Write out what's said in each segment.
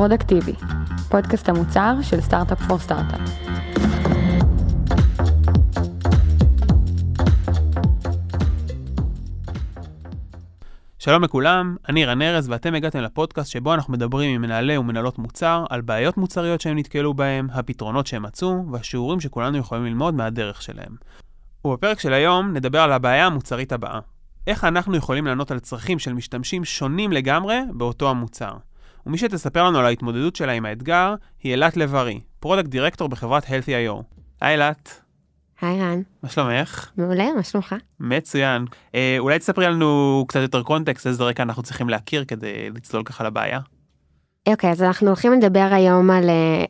פרודקטיבי, פודקאסט המוצר של סטארט-אפ פור סטארט-אפ. שלום לכולם, אני רן ארז ואתם הגעתם לפודקאסט שבו אנחנו מדברים עם מנהלי ומנהלות מוצר על בעיות מוצריות שהם נתקלו בהם, הפתרונות שהם מצאו והשיעורים שכולנו יכולים ללמוד מהדרך שלהם. ובפרק של היום נדבר על הבעיה המוצרית הבאה. איך אנחנו יכולים לענות על צרכים של משתמשים שונים לגמרי באותו המוצר. ומי שתספר לנו על ההתמודדות שלה עם האתגר היא אילת לב-ארי, product director בחברת Healthy.io. היי אילת. היי רן. מה שלומך? מעולה, מה שלומך? מצוין. אה, אולי תספרי לנו קצת יותר קונטקסט, איזה רקע אנחנו צריכים להכיר כדי לצלול ככה לבעיה. אוקיי, אז אנחנו הולכים לדבר היום על אה,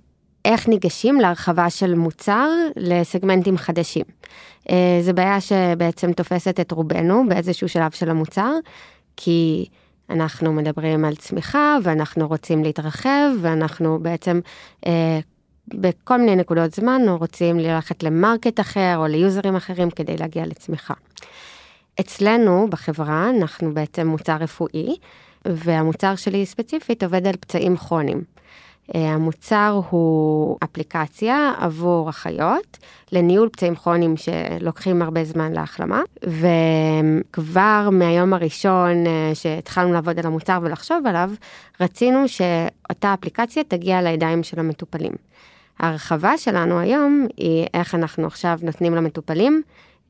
איך ניגשים להרחבה של מוצר לסגמנטים חדשים. אה, זו בעיה שבעצם תופסת את רובנו באיזשהו שלב של המוצר, כי אנחנו מדברים על צמיחה ואנחנו רוצים להתרחב ואנחנו בעצם אה, בכל מיני נקודות זמן רוצים ללכת למרקט אחר או ליוזרים אחרים כדי להגיע לצמיחה. אצלנו בחברה אנחנו בעצם מוצר רפואי והמוצר שלי ספציפית עובד על פצעים כרוניים. אה, המוצר הוא אפליקציה עבור אחיות לניהול פצעים כרוניים שלוקחים הרבה זמן להחלמה, וכבר מהיום הראשון אה, שהתחלנו לעבוד על המוצר ולחשוב עליו, רצינו שאותה אפליקציה תגיע לידיים של המטופלים. ההרחבה שלנו היום היא איך אנחנו עכשיו נותנים למטופלים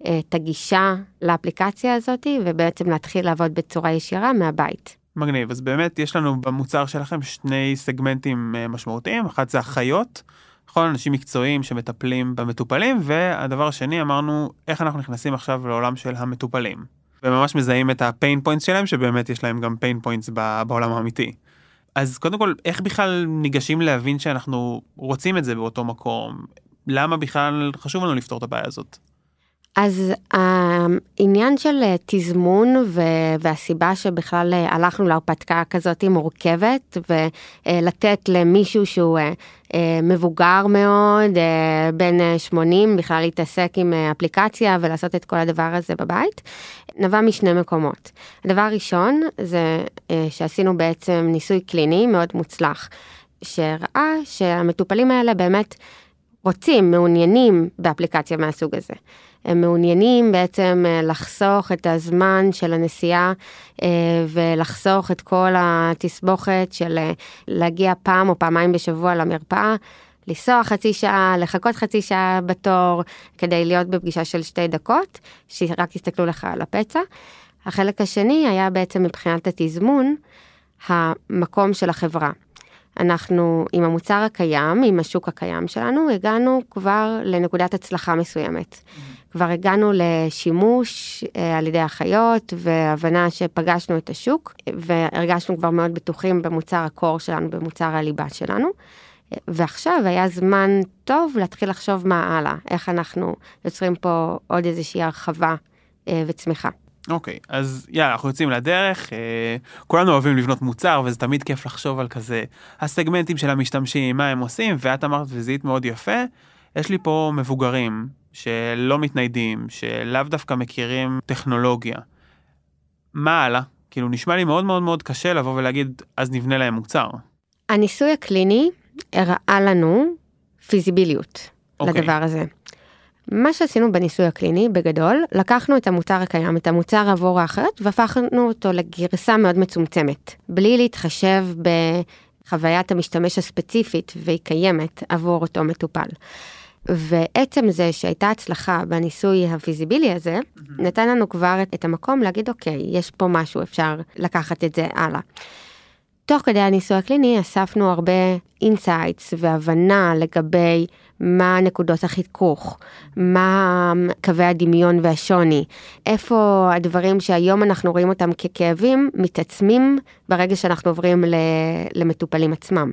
אה, את הגישה לאפליקציה הזאת ובעצם להתחיל לעבוד בצורה ישירה מהבית. מגניב, אז באמת יש לנו במוצר שלכם שני סגמנטים אה, משמעותיים, אחד זה אחיות, נכון, אנשים מקצועיים שמטפלים במטופלים, והדבר השני אמרנו איך אנחנו נכנסים עכשיו לעולם של המטופלים. וממש מזהים את ה pain points שלהם, שבאמת יש להם גם pain points בעולם האמיתי. אז קודם כל, איך בכלל ניגשים להבין שאנחנו רוצים את זה באותו מקום? למה בכלל חשוב לנו לפתור את הבעיה הזאת? אז העניין של אה, תזמון והסיבה שבכלל אה, הלכנו להרפתקה כזאת מורכבת ולתת למישהו שהוא אה, מבוגר מאוד, בן 80, בכלל להתעסק עם אפליקציה ולעשות את כל הדבר הזה בבית, נבע משני מקומות. הדבר הראשון זה שעשינו בעצם ניסוי קליני מאוד מוצלח, שהראה שהמטופלים האלה באמת רוצים, מעוניינים באפליקציה מהסוג הזה. הם מעוניינים בעצם אה, לחסוך את הזמן של הנסיעה אה, ולחסוך את כל התסבוכת של אה, להגיע פעם או פעמיים בשבוע למרפאה. לנסוע חצי שעה, לחכות חצי שעה בתור כדי להיות בפגישה של שתי דקות, שרק יסתכלו לך על הפצע. החלק השני היה בעצם מבחינת התזמון, המקום של החברה. אנחנו עם המוצר הקיים, עם השוק הקיים שלנו, הגענו כבר לנקודת הצלחה מסוימת. כבר הגענו לשימוש אה, על ידי אחיות והבנה שפגשנו את השוק והרגשנו כבר מאוד בטוחים במוצר הקור שלנו, במוצר הליבה שלנו. ועכשיו היה זמן טוב להתחיל לחשוב מה הלאה, איך אנחנו יוצרים פה עוד איזושהי הרחבה אה, וצמיחה. אוקיי, okay, אז יאללה, אנחנו יוצאים לדרך, אה, כולנו אוהבים לבנות מוצר וזה תמיד כיף לחשוב על כזה הסגמנטים של המשתמשים, מה הם עושים, ואת אמרת וזיהית מאוד יפה, יש לי פה מבוגרים שלא מתניידים, שלאו דווקא מכירים טכנולוגיה. מה הלאה? כאילו נשמע לי מאוד מאוד מאוד קשה לבוא ולהגיד אז נבנה להם מוצר. הניסוי הקליני הראה לנו פיזיביליות okay. אוקיי. לדבר הזה. מה שעשינו בניסוי הקליני בגדול, לקחנו את המוצר הקיים, את המוצר עבור האחרת, והפכנו אותו לגרסה מאוד מצומצמת, בלי להתחשב בחוויית המשתמש הספציפית והיא קיימת עבור אותו מטופל. ועצם זה שהייתה הצלחה בניסוי הפיזיבילי הזה, mm-hmm. נתן לנו כבר את המקום להגיד אוקיי, יש פה משהו, אפשר לקחת את זה הלאה. תוך כדי הניסוי הקליני אספנו הרבה insights והבנה לגבי מה נקודות החיכוך, מה קווי הדמיון והשוני, איפה הדברים שהיום אנחנו רואים אותם ככאבים מתעצמים ברגע שאנחנו עוברים למטופלים עצמם.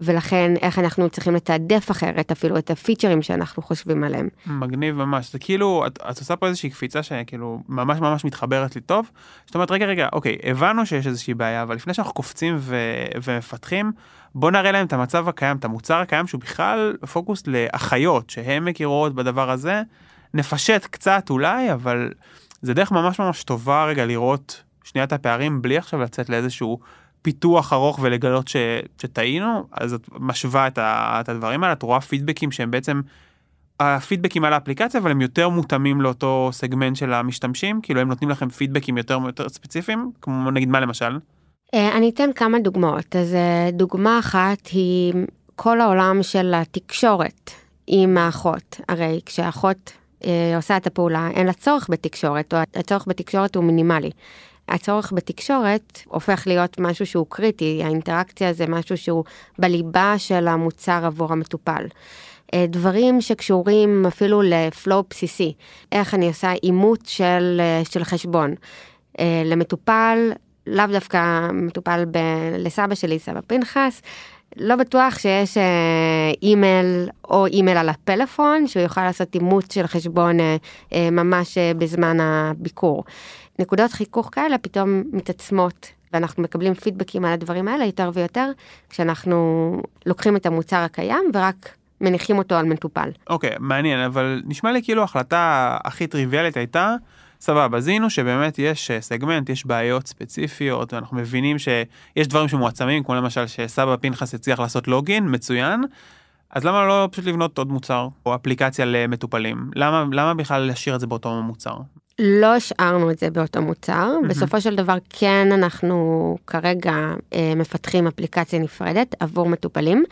ולכן איך אנחנו צריכים לתעדף אחרת אפילו את הפיצ'רים שאנחנו חושבים עליהם. מגניב ממש זה כאילו את, את עושה פה איזושהי קפיצה שכאילו ממש ממש מתחברת לי טוב. זאת אומרת רגע רגע אוקיי הבנו שיש איזושהי בעיה אבל לפני שאנחנו קופצים ו, ומפתחים בוא נראה להם את המצב הקיים את המוצר הקיים שהוא בכלל פוקוס לאחיות שהן מכירות בדבר הזה. נפשט קצת אולי אבל זה דרך ממש ממש טובה רגע לראות שנייה את הפערים בלי עכשיו לצאת לאיזשהו פיתוח ארוך ולגלות ש, שטעינו, אז את משווה את, ה, את הדברים האלה, את רואה פידבקים שהם בעצם הפידבקים על האפליקציה, אבל הם יותר מותאמים לאותו סגמנט של המשתמשים, כאילו הם נותנים לכם פידבקים יותר יותר ספציפיים, כמו נגיד מה למשל? אה, אני אתן כמה דוגמאות. אז אה, דוגמה אחת היא כל העולם של התקשורת עם האחות. הרי כשהאחות אה, עושה את הפעולה, אין לה צורך בתקשורת, או הצורך בתקשורת הוא מינימלי. הצורך בתקשורת הופך להיות משהו שהוא קריטי, האינטראקציה זה משהו שהוא בליבה של המוצר עבור המטופל. דברים שקשורים אפילו לפלואו בסיסי, איך אני עושה אימות של, של חשבון. למטופל, לאו דווקא מטופל ב, לסבא שלי, סבא פנחס, לא בטוח שיש אימייל או אימייל על הפלאפון, שהוא יוכל לעשות אימות של חשבון ממש בזמן הביקור. נקודות חיכוך כאלה פתאום מתעצמות ואנחנו מקבלים פידבקים על הדברים האלה יותר ויותר כשאנחנו לוקחים את המוצר הקיים ורק מניחים אותו על מטופל. אוקיי, okay, מעניין, אבל נשמע לי כאילו ההחלטה הכי טריוויאלית הייתה, סבבה, זיהינו שבאמת יש אה, סגמנט, יש בעיות ספציפיות, ואנחנו מבינים שיש דברים שמועצמים, כמו למשל שסבא פנחס הצליח לעשות לוגין, מצוין. אז למה לא פשוט לבנות עוד מוצר או אפליקציה למטופלים? למה, למה בכלל להשאיר את זה באותו מוצר? לא השארנו את זה באותו מוצר, mm-hmm. בסופו של דבר כן אנחנו כרגע אה, מפתחים אפליקציה נפרדת עבור מטופלים.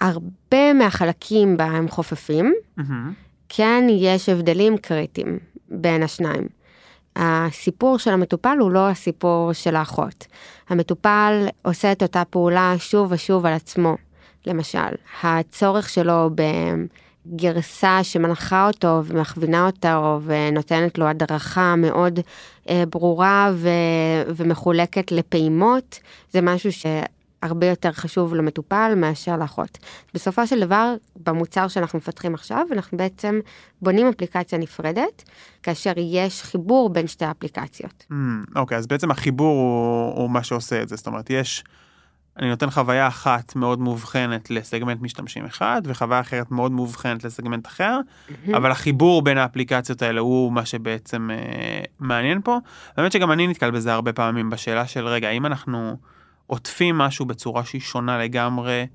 הרבה מהחלקים בה הם חופפים, mm-hmm. כן יש הבדלים קריטיים בין השניים. הסיפור של המטופל הוא לא הסיפור של האחות. המטופל עושה את אותה פעולה שוב ושוב על עצמו. למשל, הצורך שלו בגרסה שמנחה אותו ומכווינה אותו ונותנת לו הדרכה מאוד אה, ברורה ו- ומחולקת לפעימות, זה משהו ש... הרבה יותר חשוב למטופל מאשר לאחות. בסופו של דבר, במוצר שאנחנו מפתחים עכשיו, אנחנו בעצם בונים אפליקציה נפרדת, כאשר יש חיבור בין שתי האפליקציות. Mm, אוקיי, mm, okay, אז בעצם החיבור הוא, הוא מה שעושה את זה, זאת אומרת, יש, אני נותן חוויה אחת מאוד מובחנת לסגמנט משתמשים אחד, וחוויה אחרת מאוד מובחנת לסגמנט אחר, mm-hmm. אבל החיבור בין האפליקציות האלה הוא מה שבעצם אה, מעניין פה. באמת שגם אני נתקל בזה הרבה פעמים בשאלה של, רגע, האם אנחנו... עוטפים משהו בצורה שהיא שונה לגמרי,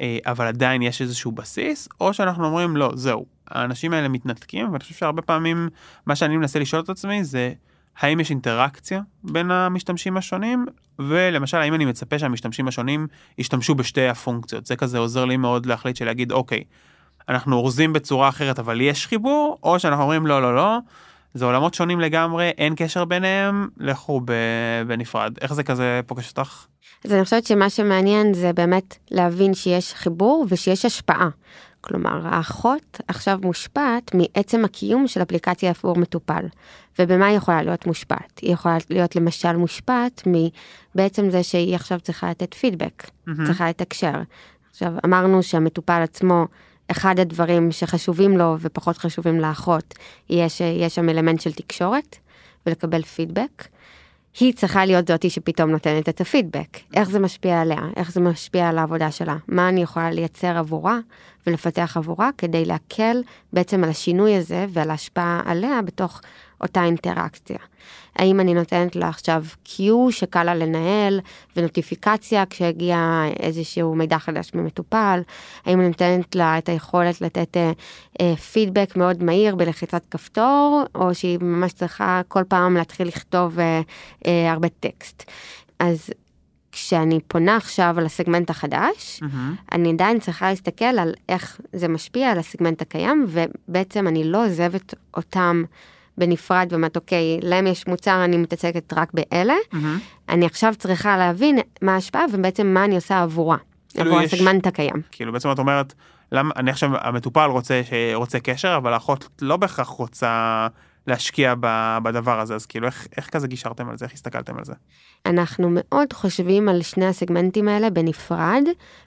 אה, אבל עדיין יש איזשהו בסיס, או שאנחנו אומרים לא, זהו, האנשים האלה מתנתקים, ואני חושב שהרבה פעמים מה שאני מנסה לשאול את עצמי זה, האם יש אינטראקציה בין המשתמשים השונים, ולמשל, האם אני מצפה שהמשתמשים השונים ישתמשו בשתי הפונקציות. זה כזה עוזר לי מאוד להחליט שלהגיד, אוקיי, אנחנו אורזים בצורה אחרת, אבל יש חיבור, או שאנחנו אומרים לא, לא, לא. זה עולמות שונים לגמרי, אין קשר ביניהם, לכו בנפרד. איך זה כזה פוגש אותך? אז אני חושבת שמה שמעניין זה באמת להבין שיש חיבור ושיש השפעה. כלומר, האחות עכשיו מושפעת מעצם הקיום של אפליקציה עבור מטופל. ובמה היא יכולה להיות מושפעת? היא יכולה להיות למשל מושפעת מבעצם זה שהיא עכשיו צריכה לתת פידבק, mm-hmm. צריכה לתקשר. עכשיו, אמרנו שהמטופל עצמו, אחד הדברים שחשובים לו ופחות חשובים לאחות, יש, יש שם אלמנט של תקשורת ולקבל פידבק. היא צריכה להיות זאתי שפתאום נותנת את הפידבק. איך זה משפיע עליה? איך זה משפיע על העבודה שלה? מה אני יכולה לייצר עבורה ולפתח עבורה כדי להקל בעצם על השינוי הזה ועל ההשפעה עליה בתוך אותה אינטראקציה. האם אני נותנת לה עכשיו Q שקל לה לנהל ונוטיפיקציה כשהגיע איזשהו מידע חדש ממטופל, האם אני נותנת לה את היכולת לתת אה, אה, פידבק מאוד מהיר בלחיצת כפתור, או שהיא ממש צריכה כל פעם להתחיל לכתוב אה, אה, הרבה טקסט. אז כשאני פונה עכשיו על הסגמנט החדש, mm-hmm. אני עדיין צריכה להסתכל על איך זה משפיע על הסגמנט הקיים, ובעצם אני לא עוזבת אותם בנפרד ואומרת, אוקיי, להם יש מוצר, אני מתעסקת רק באלה. Mm-hmm. אני עכשיו צריכה להבין מה ההשפעה ובעצם מה אני עושה עבורה, כאילו עבור יש... הסגמנט הקיים. כאילו בעצם את אומרת, למה, אני עכשיו, המטופל רוצה, רוצה קשר, אבל האחות לא בהכרח רוצה להשקיע בדבר הזה, אז כאילו איך, איך כזה גישרתם על זה, איך הסתכלתם על זה? אנחנו מאוד חושבים על שני הסגמנטים האלה בנפרד,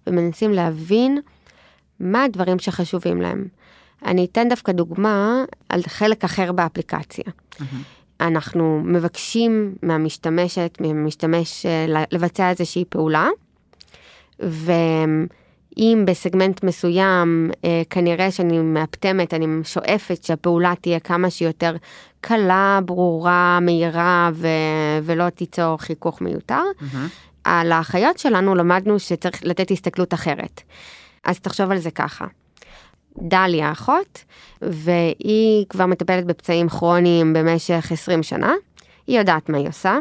ומנסים להבין מה הדברים שחשובים להם. אני אתן דווקא דוגמה על חלק אחר באפליקציה. Mm-hmm. אנחנו מבקשים מהמשתמשת, מהמשתמש אה, לבצע איזושהי פעולה, ואם בסגמנט מסוים אה, כנראה שאני מאפטמת, אני שואפת שהפעולה תהיה כמה שיותר קלה, ברורה, מהירה ו- ולא תיצור חיכוך מיותר. Mm-hmm. על האחיות שלנו למדנו שצריך לתת הסתכלות אחרת. אז תחשוב על זה ככה. דליה אחות, והיא כבר מטפלת בפצעים כרוניים במשך 20 שנה. היא יודעת מה היא עושה,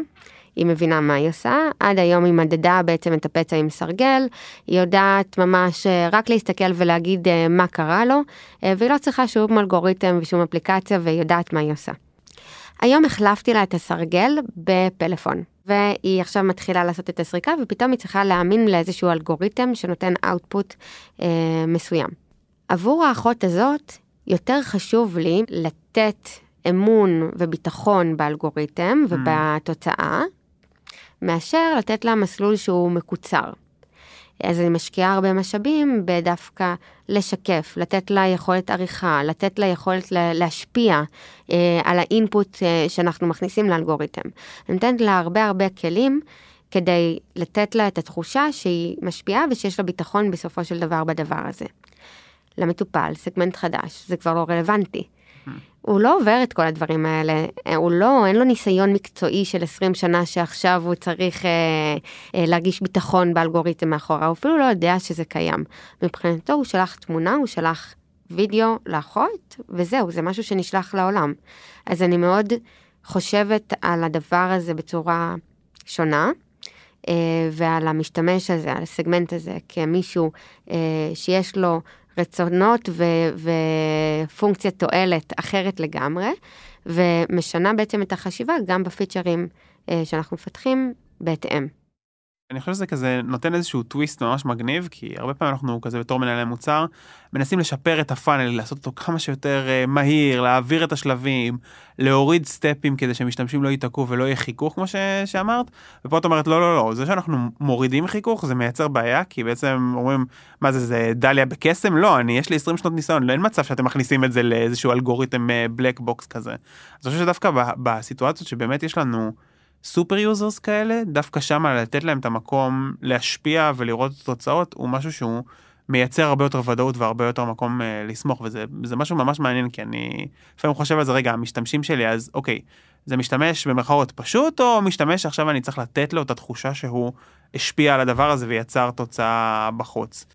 היא מבינה מה היא עושה. עד היום היא מדדה בעצם את הפצע עם סרגל, היא יודעת ממש אה, רק להסתכל ולהגיד אה, מה קרה לו, אה, והיא לא צריכה שום אלגוריתם ושום אפליקציה והיא יודעת מה היא עושה. היום החלפתי לה את הסרגל בפלאפון. והיא עכשיו מתחילה לעשות את הסריקה ופתאום היא צריכה להאמין לאיזשהו אלגוריתם שנותן אאוטפוט אה, מסוים. עבור האחות הזאת יותר חשוב לי לתת אמון וביטחון באלגוריתם mm. ובתוצאה, מאשר לתת לה מסלול שהוא מקוצר. אז אני משקיעה הרבה משאבים בדווקא לשקף, לתת לה יכולת עריכה, לתת לה יכולת להשפיע אה, על האינפוט אה, שאנחנו מכניסים לאלגוריתם. אני נותנת לה הרבה הרבה כלים כדי לתת לה את התחושה שהיא משפיעה ושיש לה ביטחון בסופו של דבר בדבר הזה. למטופל, סגמנט חדש, זה כבר לא רלוונטי. הוא לא עובר את כל הדברים האלה, הוא לא, אין לו ניסיון מקצועי של 20 שנה שעכשיו הוא צריך אה, אה, להרגיש ביטחון באלגוריתם מאחורה, הוא אפילו לא יודע שזה קיים. מבחינתו הוא שלח תמונה, הוא שלח וידאו לאחות, וזהו, זה משהו שנשלח לעולם. אז אני מאוד חושבת על הדבר הזה בצורה שונה. אה, ועל המשתמש הזה, על הסגמנט הזה, כמישהו אה, שיש לו רצונות ו- ופונקציית תועלת אחרת לגמרי, ומשנה בעצם את החשיבה גם בפיצ'רים אה, שאנחנו מפתחים בהתאם. אני חושב שזה כזה נותן איזשהו טוויסט ממש מגניב, כי הרבה פעמים אנחנו כזה בתור מנהלי מוצר, מנסים לשפר את הפאנל, לעשות אותו כמה שיותר uh, מהיר, להעביר את השלבים, להוריד סטפים כדי שמשתמשים לא ייתקעו ולא יהיה חיכוך כמו ש- שאמרת, ופה את אומרת לא לא לא, זה שאנחנו מורידים חיכוך זה מייצר בעיה, כי בעצם אומרים, מה זה, זה דליה בקסם? לא, אני, יש לי 20 שנות ניסיון, לא אין מצב שאתם מכניסים את זה לאיזשהו אלגוריתם black אה, box כזה. אז אני חושב שדווקא בסיטואציות שבאמת יש לנו, super users כאלה, דווקא שם לפתח להם את המקום להשפיע ולראות את התוצאות, הוא משהו שהוא מייצר הרבה יותר ודאות והרבה יותר מקום אה, לסמוך, וזה משהו ממש מעניין, כי אני לפעמים חושב על זה, רגע, המשתמשים שלי, אז אוקיי, זה משתמש במרכאות פשוט, או משתמש שעכשיו אני צריך לתת לו את התחושה שהוא השפיע על הדבר הזה ויצר תוצאה בחוץ.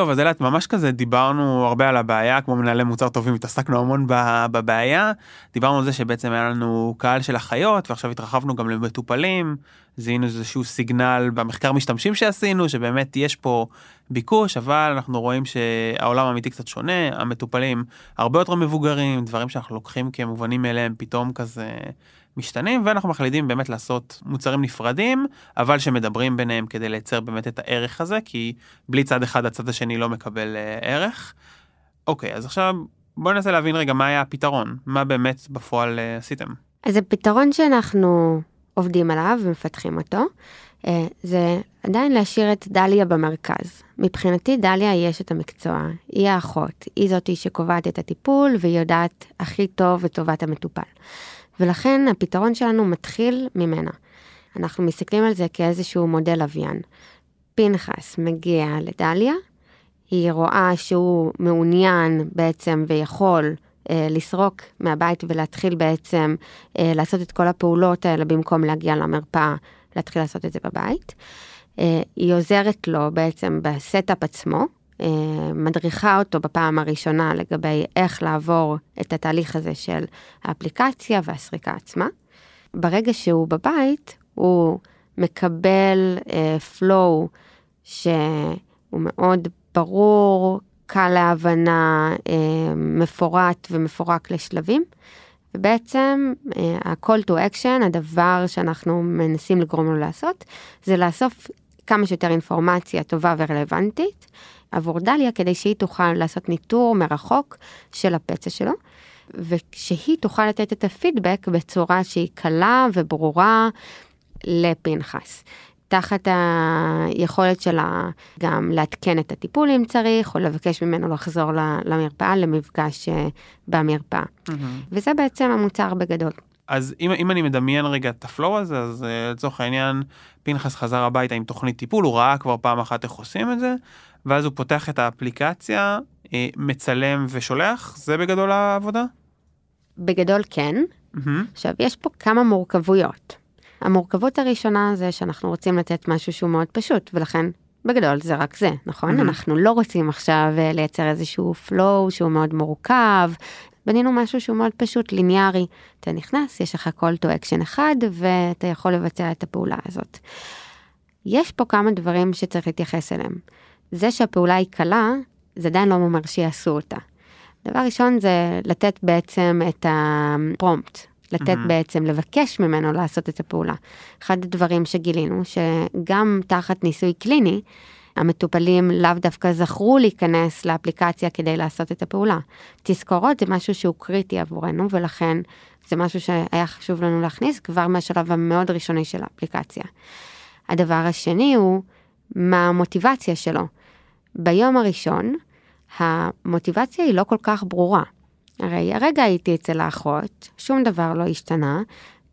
טוב, אז אלעד, ממש כזה דיברנו הרבה על הבעיה, כמו מנהלי מוצר טובים, התעסקנו המון בבעיה. דיברנו על זה שבעצם היה לנו קהל של אחיות, ועכשיו התרחבנו גם למטופלים. זיהינו איזשהו סיגנל במחקר משתמשים שעשינו, שבאמת יש פה ביקוש, אבל אנחנו רואים שהעולם האמיתי קצת שונה, המטופלים הרבה יותר מבוגרים, דברים שאנחנו לוקחים כמובנים מאליהם, פתאום כזה משתנים, ואנחנו מחליטים באמת לעשות מוצרים נפרדים, אבל שמדברים ביניהם כדי לייצר באמת את הערך הזה, כי בלי צד אחד הצד השני לא מקבל uh, ערך. אוקיי, אז עכשיו בואו ננסה להבין רגע מה היה הפתרון, מה באמת בפועל uh, עשיתם. אז הפתרון שאנחנו עובדים עליו ומפתחים אותו, uh, זה עדיין להשאיר את דליה במרכז. מבחינתי דליה היא אשת המקצוע, היא האחות, היא זאתי שקובעת את הטיפול והיא יודעת הכי טוב את טובת המטופל. ולכן הפתרון שלנו מתחיל ממנה. אנחנו מסתכלים על זה כאיזשהו מודל לוויין. פנחס מגיע לדליה, היא רואה שהוא מעוניין בעצם ויכול אה, לסרוק מהבית ולהתחיל בעצם אה, לעשות את כל הפעולות האלה במקום להגיע למרפאה, להתחיל לעשות את זה בבית. אה, היא עוזרת לו בעצם ב setup עצמו, מדריכה אותו בפעם הראשונה לגבי איך לעבור את התהליך הזה של האפליקציה והסריקה עצמה. ברגע שהוא בבית, הוא מקבל flow אה, שהוא מאוד ברור, קל להבנה, אה, מפורט ומפורק לשלבים. ובעצם ה-call to action, הדבר שאנחנו מנסים לגרום לו לעשות, זה לאסוף כמה שיותר אינפורמציה טובה ורלוונטית עבור דליה, כדי שהיא תוכל לעשות ניטור מרחוק של הפצע שלו, ושהיא תוכל לתת את הפידבק בצורה שהיא קלה וברורה לפנחס. תחת היכולת שלה גם לעדכן את הטיפול אם צריך, או לבקש ממנו לחזור למרפאה, למפגש אה, במרפאה. Mm-hmm. וזה בעצם המוצר בגדול. אז אם, אם אני מדמיין רגע את הפלואו הזה, אז uh, לצורך העניין, פנחס חזר הביתה עם תוכנית טיפול, הוא ראה כבר פעם אחת איך עושים את זה, ואז הוא פותח את האפליקציה, uh, מצלם ושולח, זה בגדול העבודה? בגדול כן. מהמם. עכשיו, יש פה כמה מורכבויות. המורכבות הראשונה זה שאנחנו רוצים לתת משהו שהוא מאוד פשוט, ולכן בגדול זה רק זה, נכון? Mhm. אנחנו לא רוצים עכשיו אה, לייצר איזשהו flow שהוא מאוד מורכב. בנינו משהו שהוא מאוד פשוט, ליניארי. אתה נכנס, יש לך call to action אחד, ואתה יכול לבצע את הפעולה הזאת. יש פה כמה דברים שצריך להתייחס אליהם. זה שהפעולה היא קלה, זה עדיין לא אומר שיעשו אותה. דבר ראשון זה לתת בעצם את הפרומפט, לתת מהמם. בעצם, לבקש ממנו לעשות את הפעולה. אחד הדברים שגילינו, שגם תחת ניסוי קליני, המטופלים לאו דווקא זכרו להיכנס לאפליקציה כדי לעשות את הפעולה. תזכורות זה משהו שהוא קריטי עבורנו, ולכן זה משהו שהיה חשוב לנו להכניס כבר מהשלב המאוד ראשוני של האפליקציה. הדבר השני הוא מה המוטיבציה שלו. ביום הראשון, המוטיבציה היא לא כל כך ברורה. הרי הרגע הייתי אצל האחות, שום דבר לא השתנה,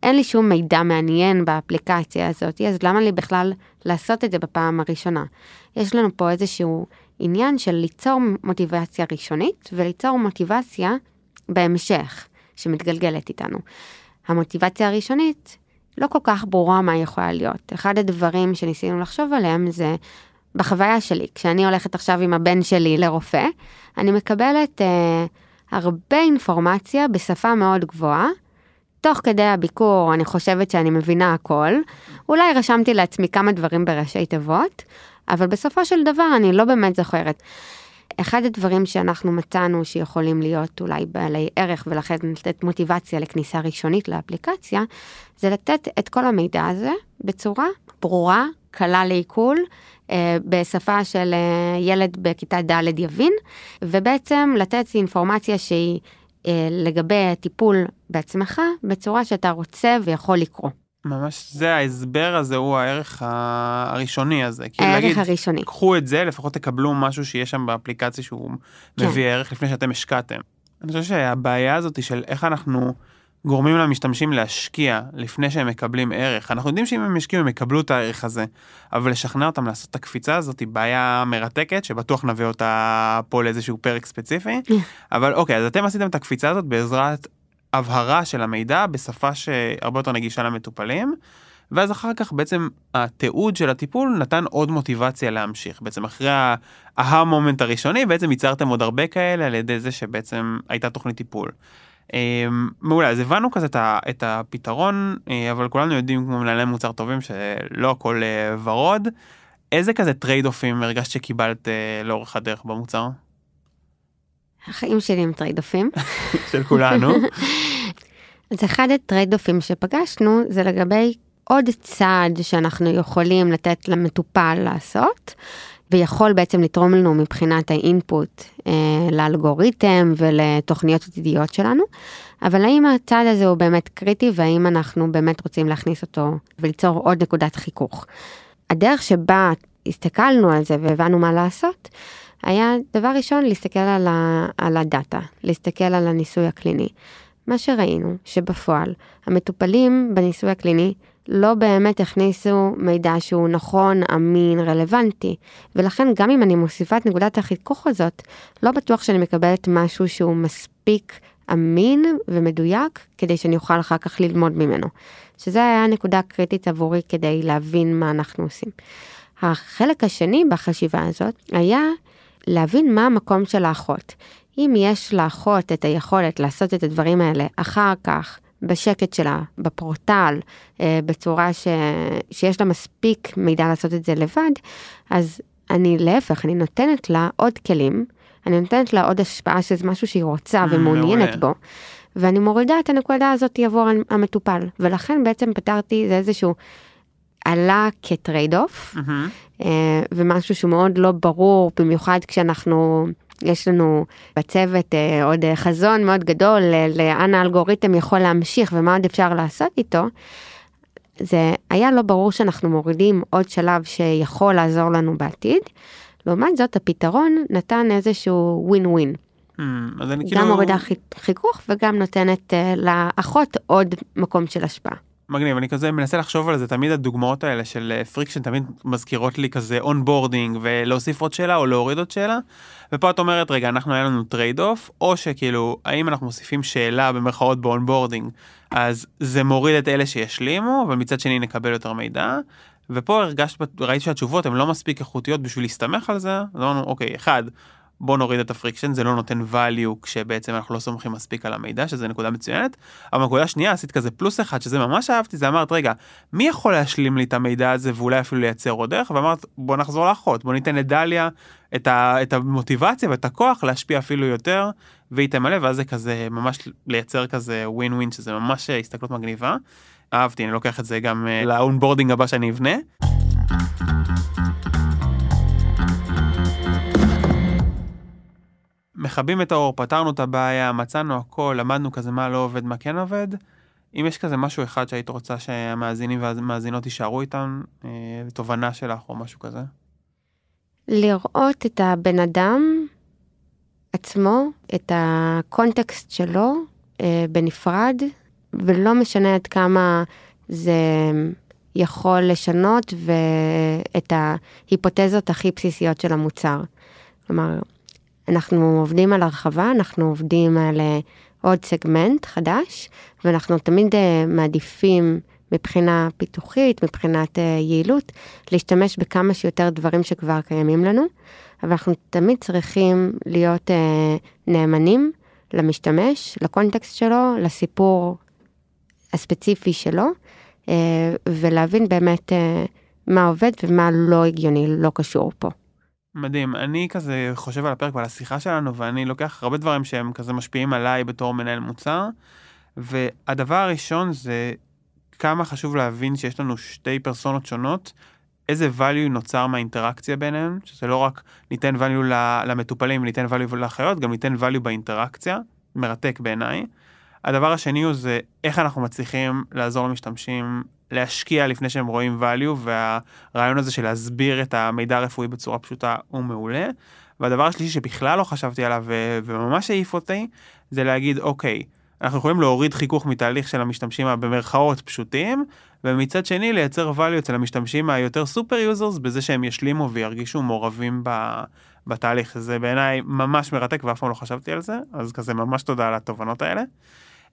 אין לי שום מידע מעניין באפליקציה הזאת, אז למה לי בכלל לעשות את זה בפעם הראשונה? יש לנו פה איזשהו עניין של ליצור מוטיבציה ראשונית וליצור מוטיבציה בהמשך, שמתגלגלת איתנו. המוטיבציה הראשונית לא כל כך ברורה מה יכולה להיות. אחד הדברים שניסינו לחשוב עליהם זה בחוויה שלי, כשאני הולכת עכשיו עם הבן שלי לרופא, אני מקבלת אה, הרבה אינפורמציה בשפה מאוד גבוהה. תוך כדי הביקור אני חושבת שאני מבינה הכל, אולי רשמתי לעצמי כמה דברים בראשי תיבות, אבל בסופו של דבר אני לא באמת זוכרת. אחד הדברים שאנחנו מצאנו שיכולים להיות אולי בעלי ערך ולכן לתת מוטיבציה לכניסה ראשונית לאפליקציה, זה לתת את כל המידע הזה בצורה ברורה, קלה לעיכול, אה, בשפה של אה, ילד בכיתה ד' יבין, ובעצם לתת אינפורמציה שהיא אה, לגבי טיפול בעצמך בצורה שאתה רוצה ויכול לקרוא. ממש זה ההסבר הזה הוא הערך הראשוני הזה. כאילו הערך להגיד, הראשוני. קחו את זה, לפחות תקבלו משהו שיש שם באפליקציה שהוא כן. מביא ערך לפני שאתם השקעתם. אני חושב שהבעיה הזאת של איך אנחנו גורמים למשתמשים להשקיע לפני שהם מקבלים ערך. אנחנו יודעים שאם הם ישקיעו הם יקבלו את הערך הזה, אבל לשכנע אותם לעשות את הקפיצה הזאת היא בעיה מרתקת, שבטוח נביא אותה פה לאיזשהו פרק ספציפי. אבל אוקיי, אז אתם עשיתם את הקפיצה הזאת בעזרת הבהרה של המידע בשפה שהרבה יותר נגישה למטופלים. ואז אחר כך בעצם התיעוד של הטיפול נתן עוד מוטיבציה להמשיך. בעצם אחרי ההה מומנט הראשוני בעצם ייצרתם עוד הרבה כאלה על ידי זה שבעצם הייתה תוכנית טיפול. אמ, מעולה, אז הבנו כזה את הפתרון, אה, אבל כולנו יודעים כמו מנהלי מוצר טובים שלא הכל אה, ורוד. איזה כזה trade-off ים הרגשת שקיבלת אה, לאורך הדרך במוצר? החיים שלי הם trade-off ים. של כולנו. אז אחד ה trade-off ים שפגשנו זה לגבי עוד צעד שאנחנו יכולים לתת למטופל לעשות, ויכול בעצם לתרום לנו מבחינת ה input אה, לאלגוריתם ולתוכניות עתידיות שלנו, אבל האם הצעד הזה הוא באמת קריטי והאם אנחנו באמת רוצים להכניס אותו וליצור עוד נקודת חיכוך. הדרך שבה הסתכלנו על זה והבנו מה לעשות, היה דבר ראשון להסתכל על, ה, על הדאטה, להסתכל על הניסוי הקליני. מה שראינו שבפועל המטופלים בניסוי הקליני לא באמת הכניסו מידע שהוא נכון, אמין, רלוונטי, ולכן גם אם אני מוסיפה את נקודת החיכוך הזאת, לא בטוח שאני מקבלת משהו שהוא מספיק אמין ומדויק כדי שאני אוכל אחר כך ללמוד ממנו. שזה היה נקודה קריטית עבורי כדי להבין מה אנחנו עושים. החלק השני בחשיבה הזאת היה להבין מה המקום של האחות. אם יש לאחות את היכולת לעשות את הדברים האלה אחר כך, בשקט שלה, בפורטל, אה, בצורה ש... שיש לה מספיק מידע לעשות את זה לבד, אז אני להפך, אני נותנת לה עוד כלים, אני נותנת לה עוד השפעה שזה משהו שהיא רוצה אממ, ומעוניינת. בו, ואני מורידה את הנקודה הזאת עבור המטופל, ולכן בעצם פתרתי, זה איזשהו עלה כ trade-off, מהמם. אה, ומשהו שהוא מאוד לא ברור, במיוחד כשאנחנו, יש לנו בצוות אה, עוד אה, חזון מאוד גדול לאן האלגוריתם יכול להמשיך ומה עוד אפשר לעשות איתו. זה היה לא ברור שאנחנו מורידים עוד שלב שיכול לעזור לנו בעתיד. לעומת זאת הפתרון נתן איזשהו ווין ווין. אז אני כאילו... גם מורידה חי- חיכוך וגם נותנת לאחות עוד מקום של השפעה. מגניב, אני כזה מנסה לחשוב על זה, תמיד הדוגמאות האלה של friction תמיד מזכירות לי כזה onboarding ולהוסיף עוד שאלה או להוריד עוד שאלה. ופה את אומרת, רגע, אנחנו היה לנו trade-off, או שכאילו, האם אנחנו מוסיפים שאלה במרכאות ב onboarding, אז זה מוריד את אלה שישלימו, אבל מצד שני נקבל יותר מידע. ופה הרגשת, ראיתי שהתשובות הן לא מספיק איכותיות בשביל להסתמך על זה, אז אמרנו, אוקיי, אחד, בוא נוריד את ה friction, זה לא נותן value כשבעצם אנחנו לא סומכים מספיק על המידע, שזה נקודה מצוינת. אבל נקודה שנייה, עשית כזה פלוס אחד, שזה ממש אהבתי, זה אמרת, רגע, מי יכול להשלים לי את המידע הזה ואולי אפילו לייצר עוד דרך? ואמרת, בוא נחזור לאחות, בוא ניתן לדליה את, ה, את המוטיבציה ואת הכוח להשפיע אפילו יותר, והיא תמלא, ואז זה כזה ממש לייצר כזה ווין ווין, שזה ממש הסתכלות מגניבה. אהבתי, אני לוקח את זה גם אה, ל onboarding הבא שאני אבנה. מכבים את האור, פתרנו את הבעיה, מצאנו הכל, למדנו כזה מה לא עובד, מה כן עובד. אם יש כזה משהו אחד שהיית רוצה שהמאזינים והמאזינות יישארו איתם, אה, תובנה שלך או משהו כזה. לראות את הבן אדם עצמו, את הקונטקסט שלו אה, בנפרד, ולא משנה עד כמה זה יכול לשנות ואת ההיפותזות הכי בסיסיות של המוצר. כלומר, אנחנו עובדים על הרחבה, אנחנו עובדים על אה, עוד סגמנט חדש, ואנחנו תמיד אה, מעדיפים מבחינה פיתוחית, מבחינת אה, יעילות, להשתמש בכמה שיותר דברים שכבר קיימים לנו, אבל אנחנו תמיד צריכים להיות נאמנים למשתמש, לקונטקסט שלו, לסיפור הספציפי שלו, ולהבין באמת מה עובד ומה לא הגיוני, לא קשור פה. מדהים, אני כזה חושב על הפרק ועל השיחה שלנו, ואני לוקח הרבה דברים שהם כזה משפיעים עליי בתור מנהל מוצר, והדבר הראשון זה כמה חשוב להבין שיש לנו שתי פרסונות שונות, איזה value נוצר מהאינטראקציה ביניהם, שזה לא רק ניתן value למטופלים, ניתן value לאחיות, גם ניתן value באינטראקציה, מרתק בעיניי. הדבר השני הוא זה איך אנחנו מצליחים לעזור למשתמשים להשקיע לפני שהם רואים value, והרעיון הזה של להסביר את המידע הרפואי בצורה פשוטה הוא מעולה. והדבר השלישי שבכלל לא חשבתי עליו וממש העיף אותי, זה להגיד, אוקיי, אנחנו יכולים להוריד חיכוך מתהליך של המשתמשים במרכאות פשוטים, ומצד שני לייצר value אצל המשתמשים היותר super users בזה שהם ישלימו וירגישו מעורבים ב... בתהליך. זה בעיניי ממש מרתק ואף פעם לא חשבתי על זה, אז כזה ממש תודה על התובנות האלה.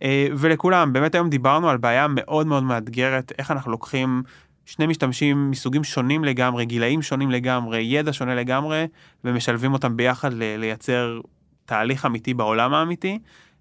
אה, ולכולם, באמת היום דיברנו על בעיה מאוד מאוד מאתגרת, איך אנחנו לוקחים שני משתמשים מסוגים שונים לגמרי, גילאים שונים לגמרי, ידע שונה לגמרי, ומשלבים אותם ביחד לייצר תהליך אמיתי בעולם האמיתי.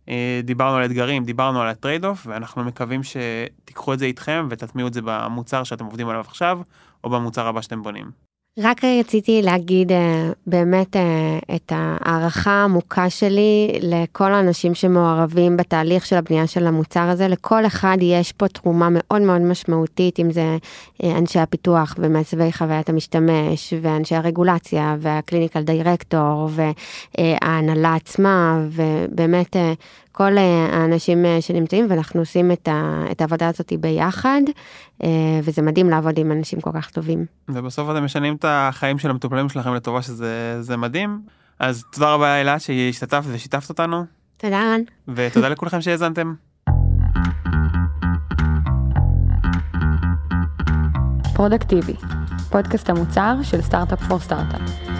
אה, דיברנו על אתגרים, דיברנו על ה trade-off, ואנחנו מקווים שתיקחו את זה איתכם ותטמיעו את זה במוצר שאתם עובדים עליו עכשיו, או במוצר הבא שאתם בונים. רק רציתי להגיד אה, באמת אה, את ההערכה העמוקה שלי לכל האנשים שמעורבים בתהליך של הבנייה של המוצר הזה. לכל אחד יש פה תרומה מאוד מאוד משמעותית, אם זה אה, אנשי הפיתוח ומעצבי חוויית המשתמש, ואנשי הרגולציה, והקליניקל דירקטור, וההנהלה עצמה, ובאמת כל אה, האנשים אה, שנמצאים ואנחנו עושים את, ה, את העבודה הזאת ביחד אה, וזה מדהים לעבוד עם אנשים כל כך טובים. ובסוף אתם משנים את החיים של המטופלים שלכם לטובה שזה מדהים אז תודה רבה אלה שהשתתפת ושיתפת אותנו. תודה רן. ותודה לכולכם שהאזנתם. פרודקטיבי, פודקאסט המוצר של Startup for Startup.